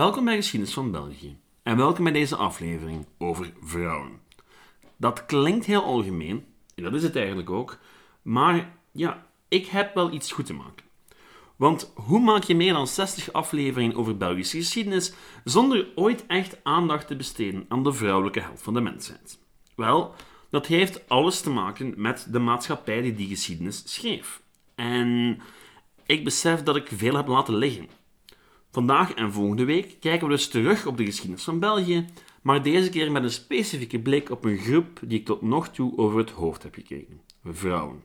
Welkom bij Geschiedenis van België en welkom bij deze aflevering over vrouwen. Dat klinkt heel algemeen, en dat is het eigenlijk ook, maar ja, ik heb wel iets goed te maken. Want hoe maak je meer dan 60 afleveringen over Belgische geschiedenis zonder ooit echt aandacht te besteden aan de vrouwelijke helft van de mensheid? Wel, dat heeft alles te maken met de maatschappij die die geschiedenis schreef. En ik besef dat ik veel heb laten liggen. Vandaag en volgende week kijken we dus terug op de geschiedenis van België, maar deze keer met een specifieke blik op een groep die ik tot nog toe over het hoofd heb gekeken: vrouwen.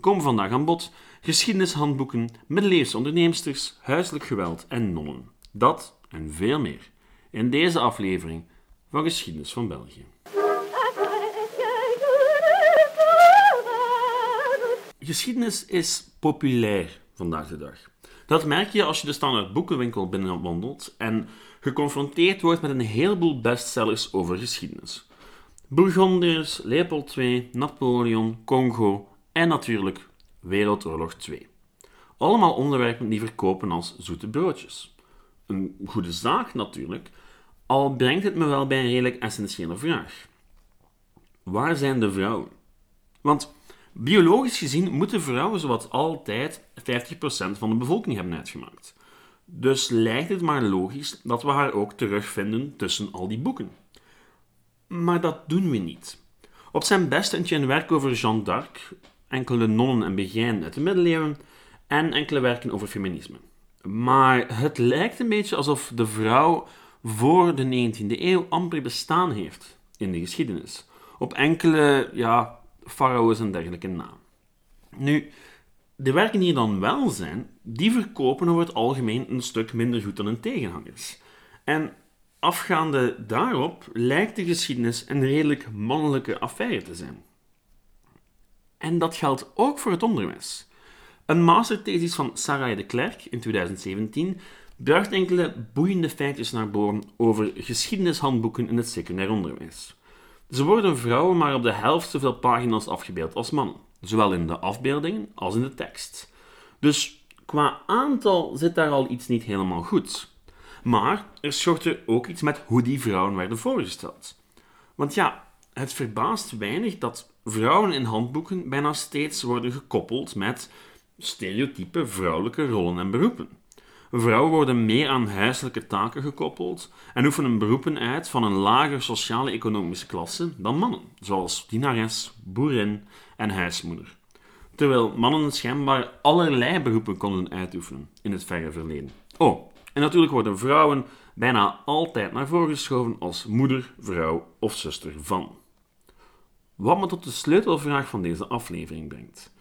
Komen vandaag aan bod geschiedenishandboeken, middeleeuwse onderneemsters, huiselijk geweld en nonnen. Dat en veel meer in deze aflevering van Geschiedenis van België. Geschiedenis is populair vandaag de dag. Dat merk je als je de standaard boekenwinkel binnenwandelt en geconfronteerd wordt met een heleboel bestsellers over geschiedenis. Bourgondiërs, Leopold II, Napoleon, Congo en natuurlijk Wereldoorlog 2. Allemaal onderwerpen die verkopen als zoete broodjes. Een goede zaak natuurlijk, al brengt het me wel bij een redelijk essentiële vraag. Waar zijn de vrouwen? Want biologisch gezien moeten vrouwen zowat altijd 50% van de bevolking hebben uitgemaakt. Dus lijkt het maar logisch dat we haar ook terugvinden tussen al die boeken. Maar dat doen we niet. Op zijn best vind je een werk over Jeanne d'Arc, enkele nonnen en begijn uit de middeleeuwen en enkele werken over feminisme. Maar het lijkt een beetje alsof de vrouw voor de 19e eeuw amper bestaan heeft in de geschiedenis. Op enkele ja, farao's en dergelijke na. Nu, de werken die dan wel zijn, die verkopen over het algemeen een stuk minder goed dan hun tegenhangers. En afgaande daarop lijkt de geschiedenis een redelijk mannelijke affaire te zijn. En dat geldt ook voor het onderwijs. Een masterthesis van Sarah de Klerk in 2017 bracht enkele boeiende feitjes naar boven over geschiedenishandboeken in het secundair onderwijs. Ze worden vrouwen maar op de helft zoveel pagina's afgebeeld als mannen, zowel in de afbeeldingen als in de tekst. Dus qua aantal zit daar al iets niet helemaal goed. Maar er schortte ook iets met hoe die vrouwen werden voorgesteld. Want ja, het verbaast weinig dat vrouwen in handboeken bijna steeds worden gekoppeld met stereotype vrouwelijke rollen en beroepen. Vrouwen worden meer aan huiselijke taken gekoppeld en oefenen beroepen uit van een lager sociale economische klasse dan mannen, zoals dienares, boerin en huismoeder. Terwijl mannen schijnbaar allerlei beroepen konden uitoefenen in het verre verleden. Oh, en natuurlijk worden vrouwen bijna altijd naar voren geschoven als moeder, vrouw of zuster van. Wat me tot de sleutelvraag van deze aflevering brengt.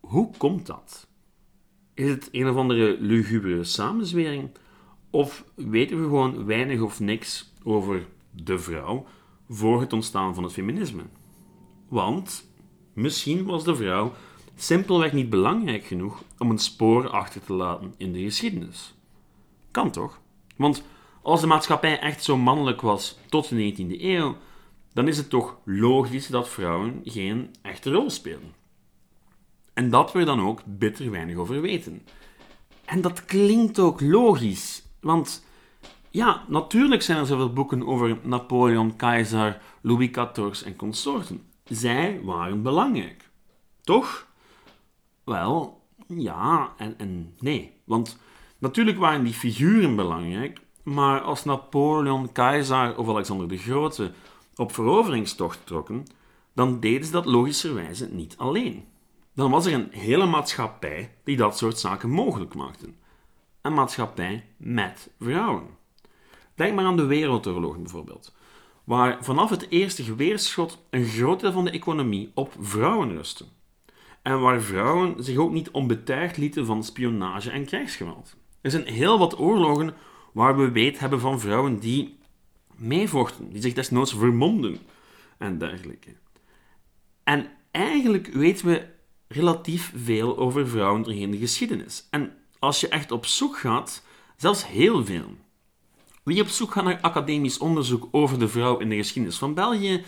Hoe komt dat? Is het een of andere lugubere samenzwering? Of weten we gewoon weinig of niks over de vrouw voor het ontstaan van het feminisme? Want misschien was de vrouw simpelweg niet belangrijk genoeg om een spoor achter te laten in de geschiedenis. Kan toch? Want als de maatschappij echt zo mannelijk was tot de 19e eeuw, dan is het toch logisch dat vrouwen geen echte rol spelen. En dat we dan ook bitter weinig over weten. En dat klinkt ook logisch, want ja, natuurlijk zijn er zoveel boeken over Napoleon, keizer, Louis XIV en consorten. Zij waren belangrijk. Toch? Wel, ja en, en nee. Want natuurlijk waren die figuren belangrijk, maar als Napoleon, keizer of Alexander de Grote op veroveringstocht trokken, dan deden ze dat logischerwijze niet alleen. Dan was er een hele maatschappij die dat soort zaken mogelijk maakte. Een maatschappij met vrouwen. Denk maar aan de Wereldoorlogen bijvoorbeeld, waar vanaf het eerste geweerschot een groot deel van de economie op vrouwen rustte. En waar vrouwen zich ook niet onbetuigd lieten van spionage en krijgsgeweld. Er zijn heel wat oorlogen waar we weet hebben van vrouwen die meevochten, die zich desnoods vermomden en dergelijke. En eigenlijk weten we relatief veel over vrouwen doorheen de geschiedenis. En als je echt op zoek gaat, zelfs heel veel. Wie op zoek gaat naar academisch onderzoek over de vrouw in de geschiedenis van België,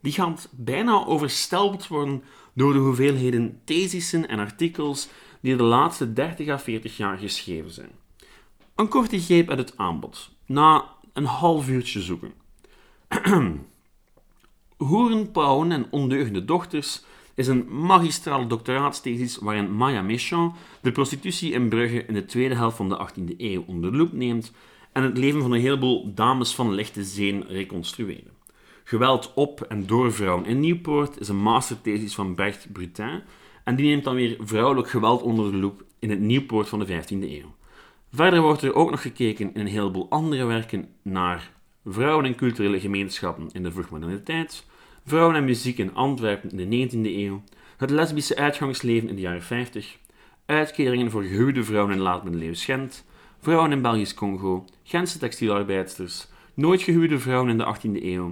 die gaat bijna overstelpt worden door de hoeveelheden thesissen en artikels die de laatste 30 à 40 jaar geschreven zijn. Een korte greep uit het aanbod. Na een half uurtje zoeken. Hoeren, pauwen en ondeugende dochters is een magistrale doctoraatsthesis waarin Maya Méchant de prostitutie in Brugge in de tweede helft van de 18e eeuw onder de loep neemt en het leven van een heleboel dames van lichte zeen reconstrueren. Geweld op en door vrouwen in Nieuwpoort is een masterthesis van Bert Brutin en die neemt dan weer vrouwelijk geweld onder de loep in het Nieuwpoort van de 15e eeuw. Verder wordt er ook nog gekeken in een heleboel andere werken naar vrouwen en culturele gemeenschappen in de vroegmoderniteit, vrouwen en muziek in Antwerpen in de 19e eeuw, het lesbische uitgangsleven in de jaren 50, uitkeringen voor gehuwde vrouwen in laat-middeleeuws Gent, vrouwen in Belgisch Congo, Gentse textielarbeidsters, nooit gehuwde vrouwen in de 18e eeuw,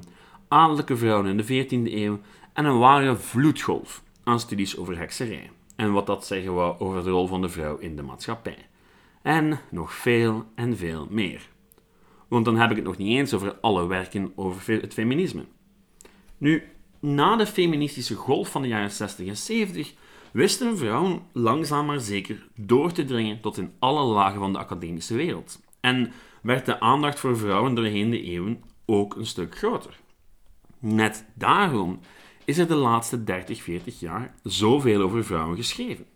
adellijke vrouwen in de 14e eeuw. En een ware vloedgolf aan studies over hekserij. En wat dat zeggen wou over de rol van de vrouw in de maatschappij. En nog veel en veel meer. Want dan heb ik het nog niet eens over alle werken over het feminisme. Nu, na de feministische golf van de jaren 60 en 70 wisten vrouwen langzaam maar zeker door te dringen tot in alle lagen van de academische wereld. En werd de aandacht voor vrouwen doorheen de eeuwen ook een stuk groter. Net daarom is er de laatste 30, 40 jaar zoveel over vrouwen geschreven.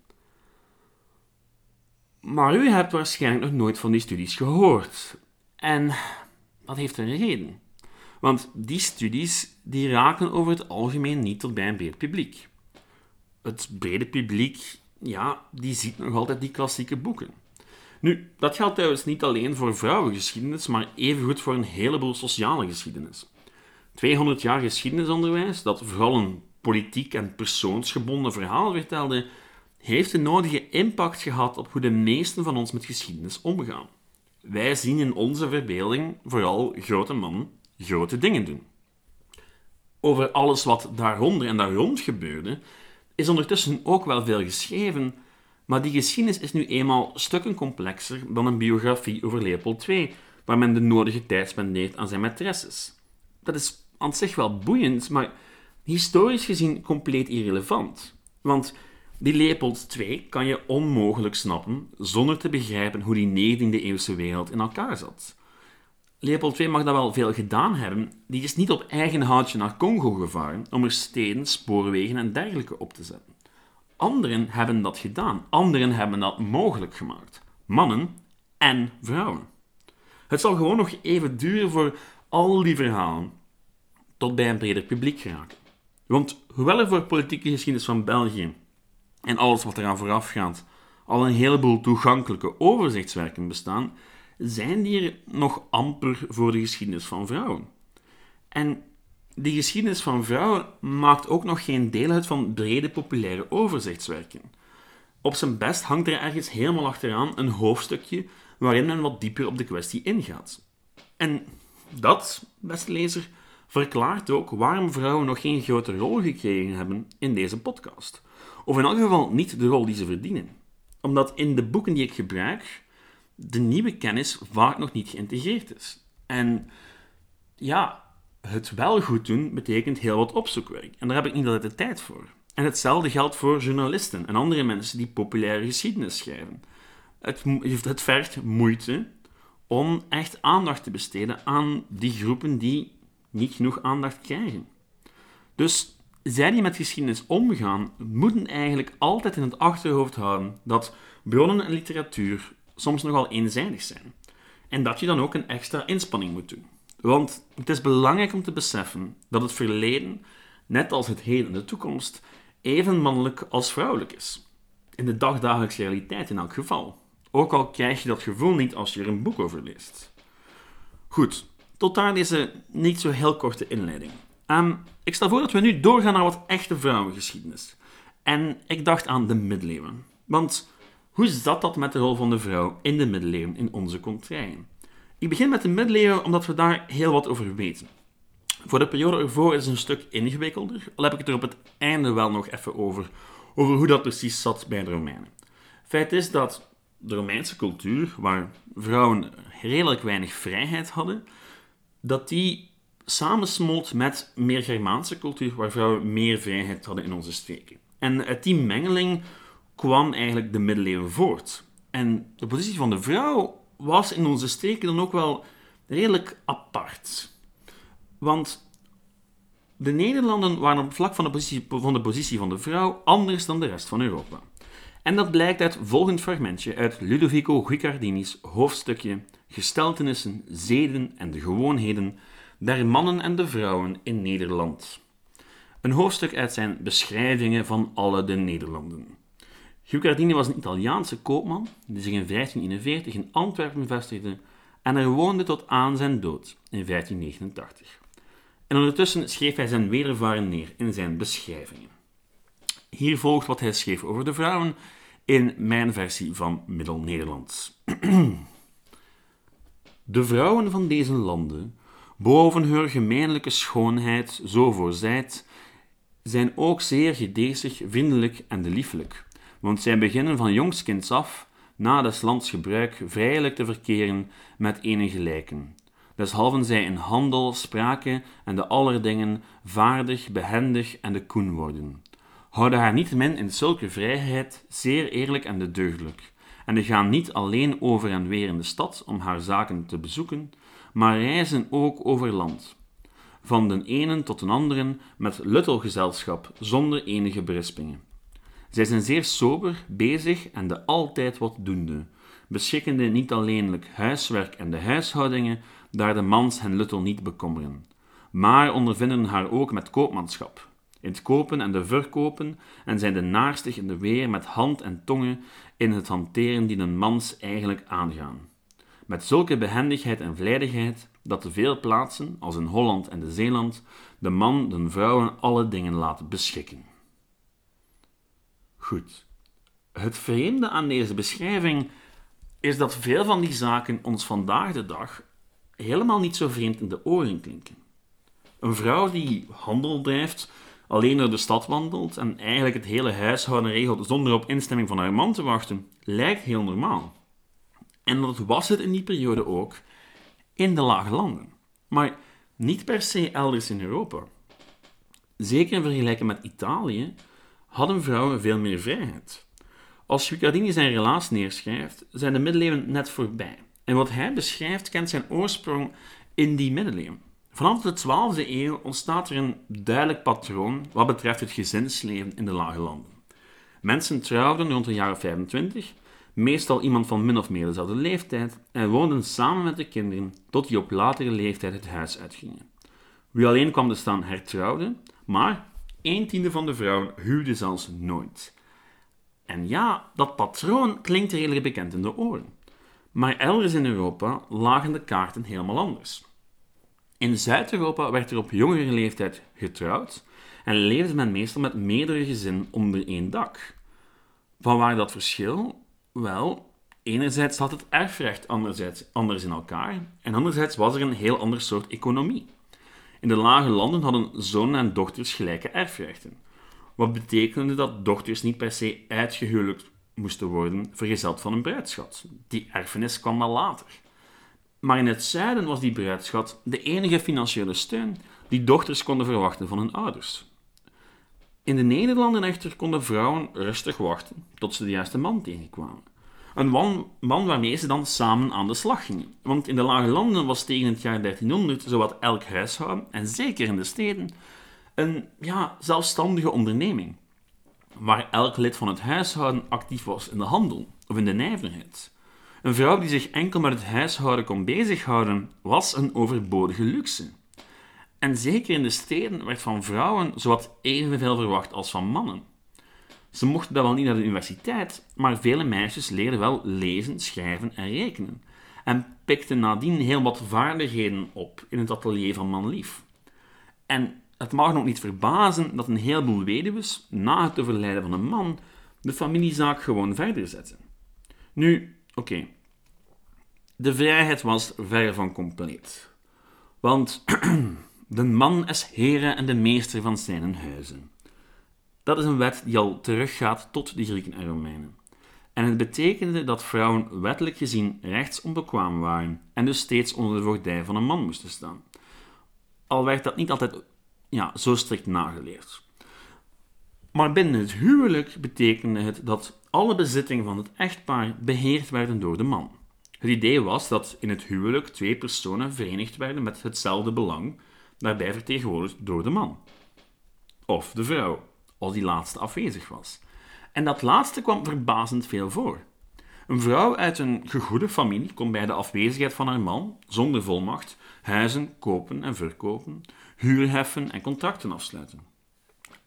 Maar u hebt waarschijnlijk nog nooit van die studies gehoord. En dat heeft een reden. Want die studies die raken over het algemeen niet tot bij een breed publiek. Het brede publiek, ja, die ziet nog altijd die klassieke boeken. Nu, dat geldt trouwens niet alleen voor vrouwengeschiedenis, maar evengoed voor een heleboel sociale geschiedenis. 200 jaar geschiedenisonderwijs, dat vooral een politiek en persoonsgebonden verhaal vertelde, heeft de nodige impact gehad op hoe de meesten van ons met geschiedenis omgaan. Wij zien in onze verbeelding vooral grote mannen grote dingen doen. Over alles wat daaronder en daar rond gebeurde, is ondertussen ook wel veel geschreven, maar die geschiedenis is nu eenmaal stukken complexer dan een biografie over Leopold II, waar men de nodige tijd spendeert aan zijn maîtresses. Dat is aan zich wel boeiend, maar historisch gezien compleet irrelevant. Want die Leopold II kan je onmogelijk snappen zonder te begrijpen hoe die 19e-eeuwse wereld in elkaar zat. Leopold II mag dat wel veel gedaan hebben. Die is niet op eigen houtje naar Congo gevaren om er steden, spoorwegen en dergelijke op te zetten. Anderen hebben dat gedaan. Anderen hebben dat mogelijk gemaakt. Mannen en vrouwen. Het zal gewoon nog even duren voor al die verhalen tot bij een breder publiek geraken. Want hoewel er voor politieke geschiedenis van België en alles wat eraan voorafgaat al een heleboel toegankelijke overzichtswerken bestaan, zijn die er nog amper voor de geschiedenis van vrouwen. En die geschiedenis van vrouwen maakt ook nog geen deel uit van brede populaire overzichtswerken. Op zijn best hangt er ergens helemaal achteraan een hoofdstukje waarin men wat dieper op de kwestie ingaat. En dat, beste lezer, verklaart ook waarom vrouwen nog geen grote rol gekregen hebben in deze podcast. Of in elk geval niet de rol die ze verdienen. Omdat in de boeken die ik gebruik de nieuwe kennis vaak nog niet geïntegreerd is. En ja, het wel goed doen betekent heel wat opzoekwerk. En daar heb ik niet altijd de tijd voor. En hetzelfde geldt voor journalisten en andere mensen die populaire geschiedenis schrijven. Het, het vergt moeite om echt aandacht te besteden aan die groepen die niet genoeg aandacht krijgen. Dus zij die met geschiedenis omgaan, moeten eigenlijk altijd in het achterhoofd houden dat bronnen en literatuur soms nogal eenzijdig zijn. En dat je dan ook een extra inspanning moet doen. Want het is belangrijk om te beseffen dat het verleden, net als het heden en de toekomst, even mannelijk als vrouwelijk is. In de dagdagelijkse realiteit in elk geval. Ook al krijg je dat gevoel niet als je er een boek over leest. Goed, tot daar deze niet zo heel korte inleiding. Um, ik stel voor dat we nu doorgaan naar wat echte vrouwengeschiedenis. En ik dacht aan de middeleeuwen. Want hoe zat dat met de rol van de vrouw in de middeleeuwen in onze contraien? Ik begin met de middeleeuwen omdat we daar heel wat over weten. Voor de periode ervoor is het een stuk ingewikkelder, al heb ik het er op het einde wel nog even over, over hoe dat precies zat bij de Romeinen. Feit is dat de Romeinse cultuur, waar vrouwen redelijk weinig vrijheid hadden, dat die samensmolt met meer Germaanse cultuur, waar vrouwen meer vrijheid hadden in onze streken. En uit die mengeling kwam eigenlijk de middeleeuwen voort. En de positie van de vrouw was in onze streken dan ook wel redelijk apart. Want de Nederlanden waren op vlak van de, positie, van de positie van de vrouw anders dan de rest van Europa. En dat blijkt uit volgend fragmentje uit Ludovico Guicardini's hoofdstukje Gesteltenissen, zeden en de gewoonheden der mannen en de vrouwen in Nederland. Een hoofdstuk uit zijn beschrijvingen van alle de Nederlanden. Guicardini was een Italiaanse koopman die zich in 1541 in Antwerpen vestigde en er woonde tot aan zijn dood in 1589. En ondertussen schreef hij zijn wedervaren neer in zijn beschrijvingen. Hier volgt wat hij schreef over de vrouwen in mijn versie van Middel-Nederlands. De vrouwen van deze landen, boven hun gemeenlijke schoonheid zo voorzijd, zijn ook zeer gedezig, vriendelijk en liefelijk, want zij beginnen van jongskins af, na des lands gebruik, vrijelijk te verkeren met enige gelijken. Deshalve zij in handel, sprake en de allerdingen vaardig, behendig en de koen worden houden haar niet min in zulke vrijheid zeer eerlijk en de deugdelijk. En die gaan niet alleen over en weer in de stad om haar zaken te bezoeken, maar reizen ook over land. Van den ene tot den anderen met luttelgezelschap, zonder enige berispingen. Zij zijn zeer sober, bezig en de altijd wat doende, beschikkende niet alleenlijk huiswerk en de huishoudingen, daar de mans hen luttel niet bekommeren, maar ondervinden haar ook met koopmanschap, in het kopen en de verkopen en zijn de naarstig in de weer met hand en tongen in het hanteren die een mans eigenlijk aangaan. Met zulke behendigheid en vlijtigheid dat te veel plaatsen, als in Holland en de Zeeland, de man de vrouwen alle dingen laat beschikken. Goed. Het vreemde aan deze beschrijving is dat veel van die zaken ons vandaag de dag helemaal niet zo vreemd in de oren klinken. Een vrouw die handel drijft, alleen door de stad wandelt en eigenlijk het hele huishouden regelt zonder op instemming van haar man te wachten, lijkt heel normaal. En dat was het in die periode ook in de lage landen. Maar niet per se elders in Europa. Zeker in vergelijking met Italië hadden vrouwen veel meer vrijheid. Als Guicciardini zijn relaas neerschrijft, zijn de middeleeuwen net voorbij. En wat hij beschrijft kent zijn oorsprong in die middeleeuwen. Vanaf de 12e eeuw ontstaat er een duidelijk patroon wat betreft het gezinsleven in de lage landen. Mensen trouwden rond de jaren 25, meestal iemand van min of meer dezelfde leeftijd, en woonden samen met de kinderen tot die op latere leeftijd het huis uitgingen. Wie alleen kwam te staan hertrouwde, maar een tiende van de vrouwen huwde zelfs nooit. En ja, dat patroon klinkt redelijk bekend in de oren. Maar elders in Europa lagen de kaarten helemaal anders. In Zuid-Europa werd er op jongere leeftijd getrouwd en leefde men meestal met meerdere gezinnen onder één dak. Van waar dat verschil? Wel, enerzijds had het erfrecht anderzijds anders in elkaar en anderzijds was er een heel ander soort economie. In de lage landen hadden zonen en dochters gelijke erfrechten, wat betekende dat dochters niet per se uitgehuwelijkd moesten worden vergezeld van een bruidschat. Die erfenis kwam dan later. Maar in het zuiden was die bruidschat de enige financiële steun die dochters konden verwachten van hun ouders. In de Nederlanden echter konden vrouwen rustig wachten tot ze de juiste man tegenkwamen. Een man waarmee ze dan samen aan de slag gingen. Want in de lage landen was tegen het jaar 1300 zowat elk huishouden, en zeker in de steden, een ja, zelfstandige onderneming. Waar elk lid van het huishouden actief was in de handel of in de nijverheid. Een vrouw die zich enkel met het huishouden kon bezighouden, was een overbodige luxe. En zeker in de steden werd van vrouwen zowat evenveel verwacht als van mannen. Ze mochten wel niet naar de universiteit, maar vele meisjes leerden wel lezen, schrijven en rekenen. En pikten nadien heel wat vaardigheden op in het atelier van manlief. En het mag nog niet verbazen dat een heleboel weduws, na het overlijden van een man, de familiezaak gewoon verder zetten. Nu, Oké. De vrijheid was ver van compleet. Want de man is heren en de meester van zijn huizen. Dat is een wet die al teruggaat tot de Grieken en Romeinen. En het betekende dat vrouwen wettelijk gezien rechtsonbekwaam waren en dus steeds onder de voogdij van een man moesten staan. Al werd dat niet altijd ja, zo strikt nageleerd. Maar binnen het huwelijk betekende het dat alle bezittingen van het echtpaar beheerd werden door de man. Het idee was dat in het huwelijk twee personen verenigd werden met hetzelfde belang, daarbij vertegenwoordigd door de man. Of de vrouw, als die laatste afwezig was. En dat laatste kwam verbazend veel voor. Een vrouw uit een gegoede familie kon bij de afwezigheid van haar man, zonder volmacht, huizen kopen en verkopen, huur heffen en contracten afsluiten.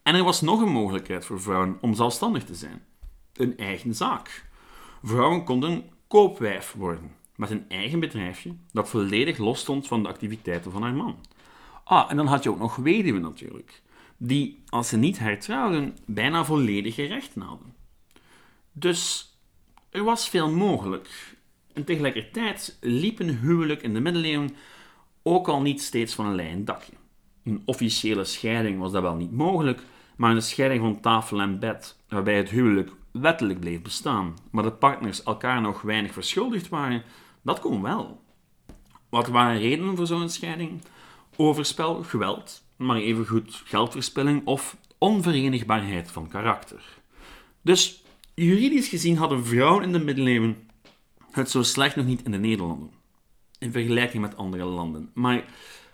En er was nog een mogelijkheid voor vrouwen om zelfstandig te zijn: een eigen zaak. Vrouwen konden koopwijf worden, met een eigen bedrijfje dat volledig los stond van de activiteiten van haar man. Ah, en dan had je ook nog weduwen natuurlijk, die, als ze niet hertrouwden, bijna volledige rechten hadden. Dus er was veel mogelijk. En tegelijkertijd liep een huwelijk in de middeleeuwen ook al niet steeds van een lijn dakje. Een officiële scheiding was dat wel niet mogelijk, maar een scheiding van tafel en bed, waarbij het huwelijk wettelijk bleef bestaan, maar de partners elkaar nog weinig verschuldigd waren, dat kon wel. Wat waren redenen voor zo'n scheiding? Overspel, geweld, maar evengoed geldverspilling of onverenigbaarheid van karakter. Dus juridisch gezien hadden vrouwen in de middeleeuwen het zo slecht nog niet in de Nederlanden, in vergelijking met andere landen. Maar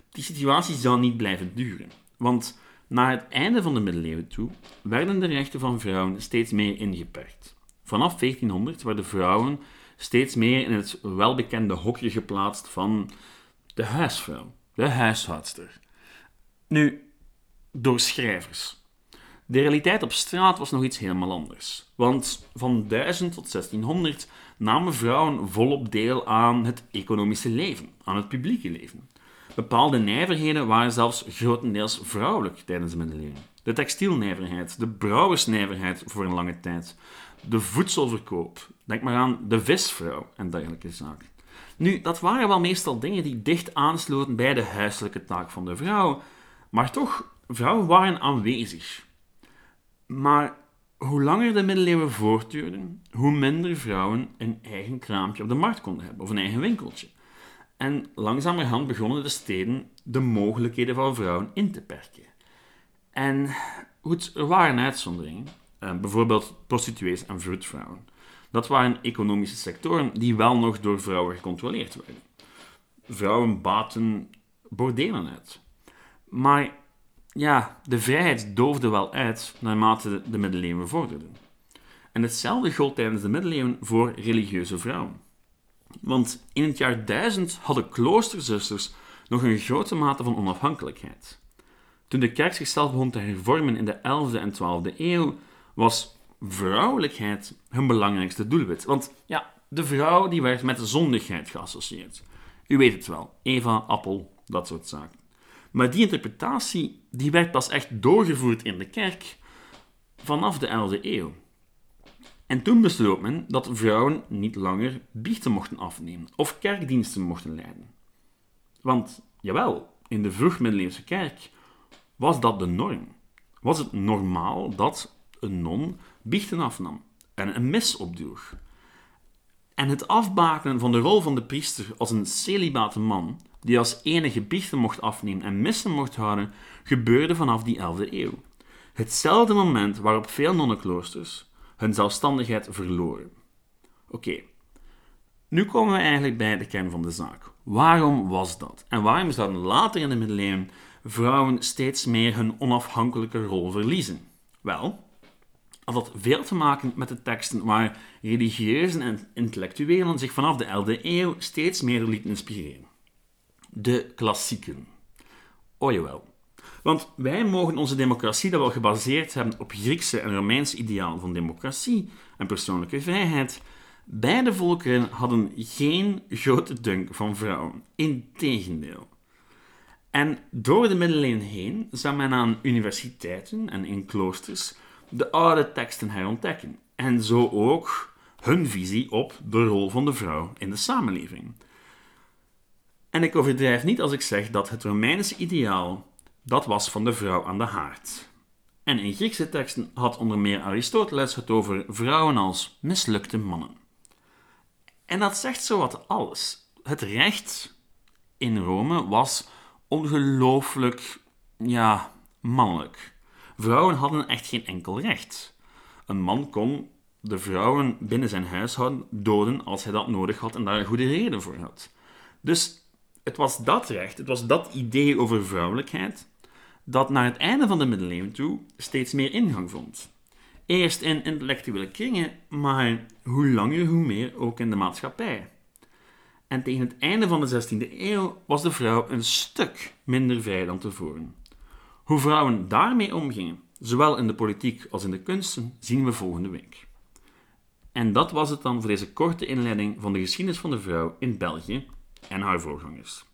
die situatie zou niet blijven duren, want na het einde van de middeleeuwen toe werden de rechten van vrouwen steeds meer ingeperkt. Vanaf 1400 werden vrouwen steeds meer in het welbekende hokje geplaatst van de huisvrouw, de huishoudster. Nu, door schrijvers. De realiteit op straat was nog iets helemaal anders. Want van 1000 tot 1600 namen vrouwen volop deel aan het economische leven, aan het publieke leven. Bepaalde nijverheden waren zelfs grotendeels vrouwelijk tijdens de middeleeuwen. De textielnijverheid, de brouwersnijverheid voor een lange tijd, de voedselverkoop, denk maar aan de visvrouw en dergelijke zaken. Nu, dat waren wel meestal dingen die dicht aansloten bij de huiselijke taak van de vrouw, maar toch, vrouwen waren aanwezig. Maar hoe langer de middeleeuwen voortduurden, hoe minder vrouwen een eigen kraampje op de markt konden hebben, of een eigen winkeltje. En langzamerhand begonnen de steden de mogelijkheden van vrouwen in te perken. En goed, er waren uitzonderingen, eh, bijvoorbeeld prostituees en vroedvrouwen. Dat waren economische sectoren die wel nog door vrouwen gecontroleerd werden. Vrouwen baten bordelen uit. Maar ja, de vrijheid doofde wel uit naarmate de middeleeuwen vorderden. En hetzelfde gold tijdens de middeleeuwen voor religieuze vrouwen. Want in het jaar 1000 hadden kloosterzusters nog een grote mate van onafhankelijkheid. Toen de kerk zichzelf begon te hervormen in de 11e en 12e eeuw, was vrouwelijkheid hun belangrijkste doelwit. Want ja, de vrouw die werd met de zondigheid geassocieerd. U weet het wel, Eva, appel, dat soort zaken. Maar die interpretatie die werd pas echt doorgevoerd in de kerk vanaf de 11e eeuw. En toen besloot men dat vrouwen niet langer biechten mochten afnemen of kerkdiensten mochten leiden. Want, jawel, in de vroegmiddeleeuwse kerk was dat de norm. Was het normaal dat een non biechten afnam en een mis opdroeg. En het afbakenen van de rol van de priester als een celibate man, die als enige biechten mocht afnemen en missen mocht houden, gebeurde vanaf die 11e eeuw. Hetzelfde moment waarop veel nonnenkloosters hun zelfstandigheid verloren. Oké, nu komen we eigenlijk bij de kern van de zaak. Waarom was dat? En waarom zouden later in de middeleeuwen vrouwen steeds meer hun onafhankelijke rol verliezen? Wel, had veel te maken met de teksten waar religieuzen en intellectuelen zich vanaf de 11e eeuw steeds meer lieten inspireren. De klassieken. Oh jawel. Want wij mogen onze democratie dat wel gebaseerd hebben op Griekse en Romeinse idealen van democratie en persoonlijke vrijheid. Beide volkeren hadden geen grote dunk van vrouwen. Integendeel. En door de middeleeuwen heen zou men aan universiteiten en in kloosters de oude teksten herontdekken. En zo ook hun visie op de rol van de vrouw in de samenleving. En ik overdrijf niet als ik zeg dat het Romeinse ideaal dat was van de vrouw aan de haard. En in Griekse teksten had onder meer Aristoteles het over vrouwen als mislukte mannen. En dat zegt zowat alles. Het recht in Rome was ongelooflijk, ja, mannelijk. Vrouwen hadden echt geen enkel recht. Een man kon de vrouwen binnen zijn huishouden doden als hij dat nodig had en daar een goede reden voor had. Dus het was dat recht, het was dat idee over vrouwelijkheid, dat naar het einde van de middeleeuwen toe steeds meer ingang vond. Eerst in intellectuele kringen, maar hoe langer hoe meer ook in de maatschappij. En tegen het einde van de 16e eeuw was de vrouw een stuk minder vrij dan tevoren. Hoe vrouwen daarmee omgingen, zowel in de politiek als in de kunsten, zien we volgende week. En dat was het dan voor deze korte inleiding van de geschiedenis van de vrouw in België en haar voorgangers.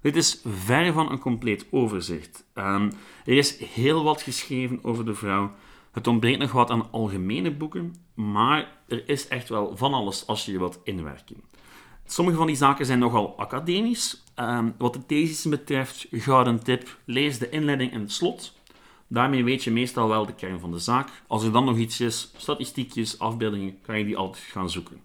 Dit is ver van een compleet overzicht. Um, er is heel wat geschreven over de vrouw. Het ontbreekt nog wat aan algemene boeken, maar er is echt wel van alles als je je wilt inwerken. Sommige van die zaken zijn nogal academisch. Um, wat de thesis betreft, gouden tip, lees de inleiding en het slot. Daarmee weet je meestal wel de kern van de zaak. Als er dan nog iets is, statistiekjes, afbeeldingen, kan je die altijd gaan zoeken.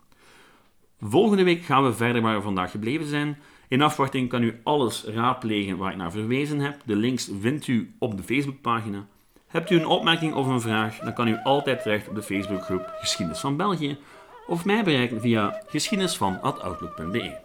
Volgende week gaan we verder waar we vandaag gebleven zijn. In afwachting kan u alles raadplegen waar ik naar verwezen heb. De links vindt u op de Facebookpagina. Hebt u een opmerking of een vraag, dan kan u altijd terecht op de Facebookgroep Geschiedenis van België of mij bereiken via geschiedenisvan.outlook.be.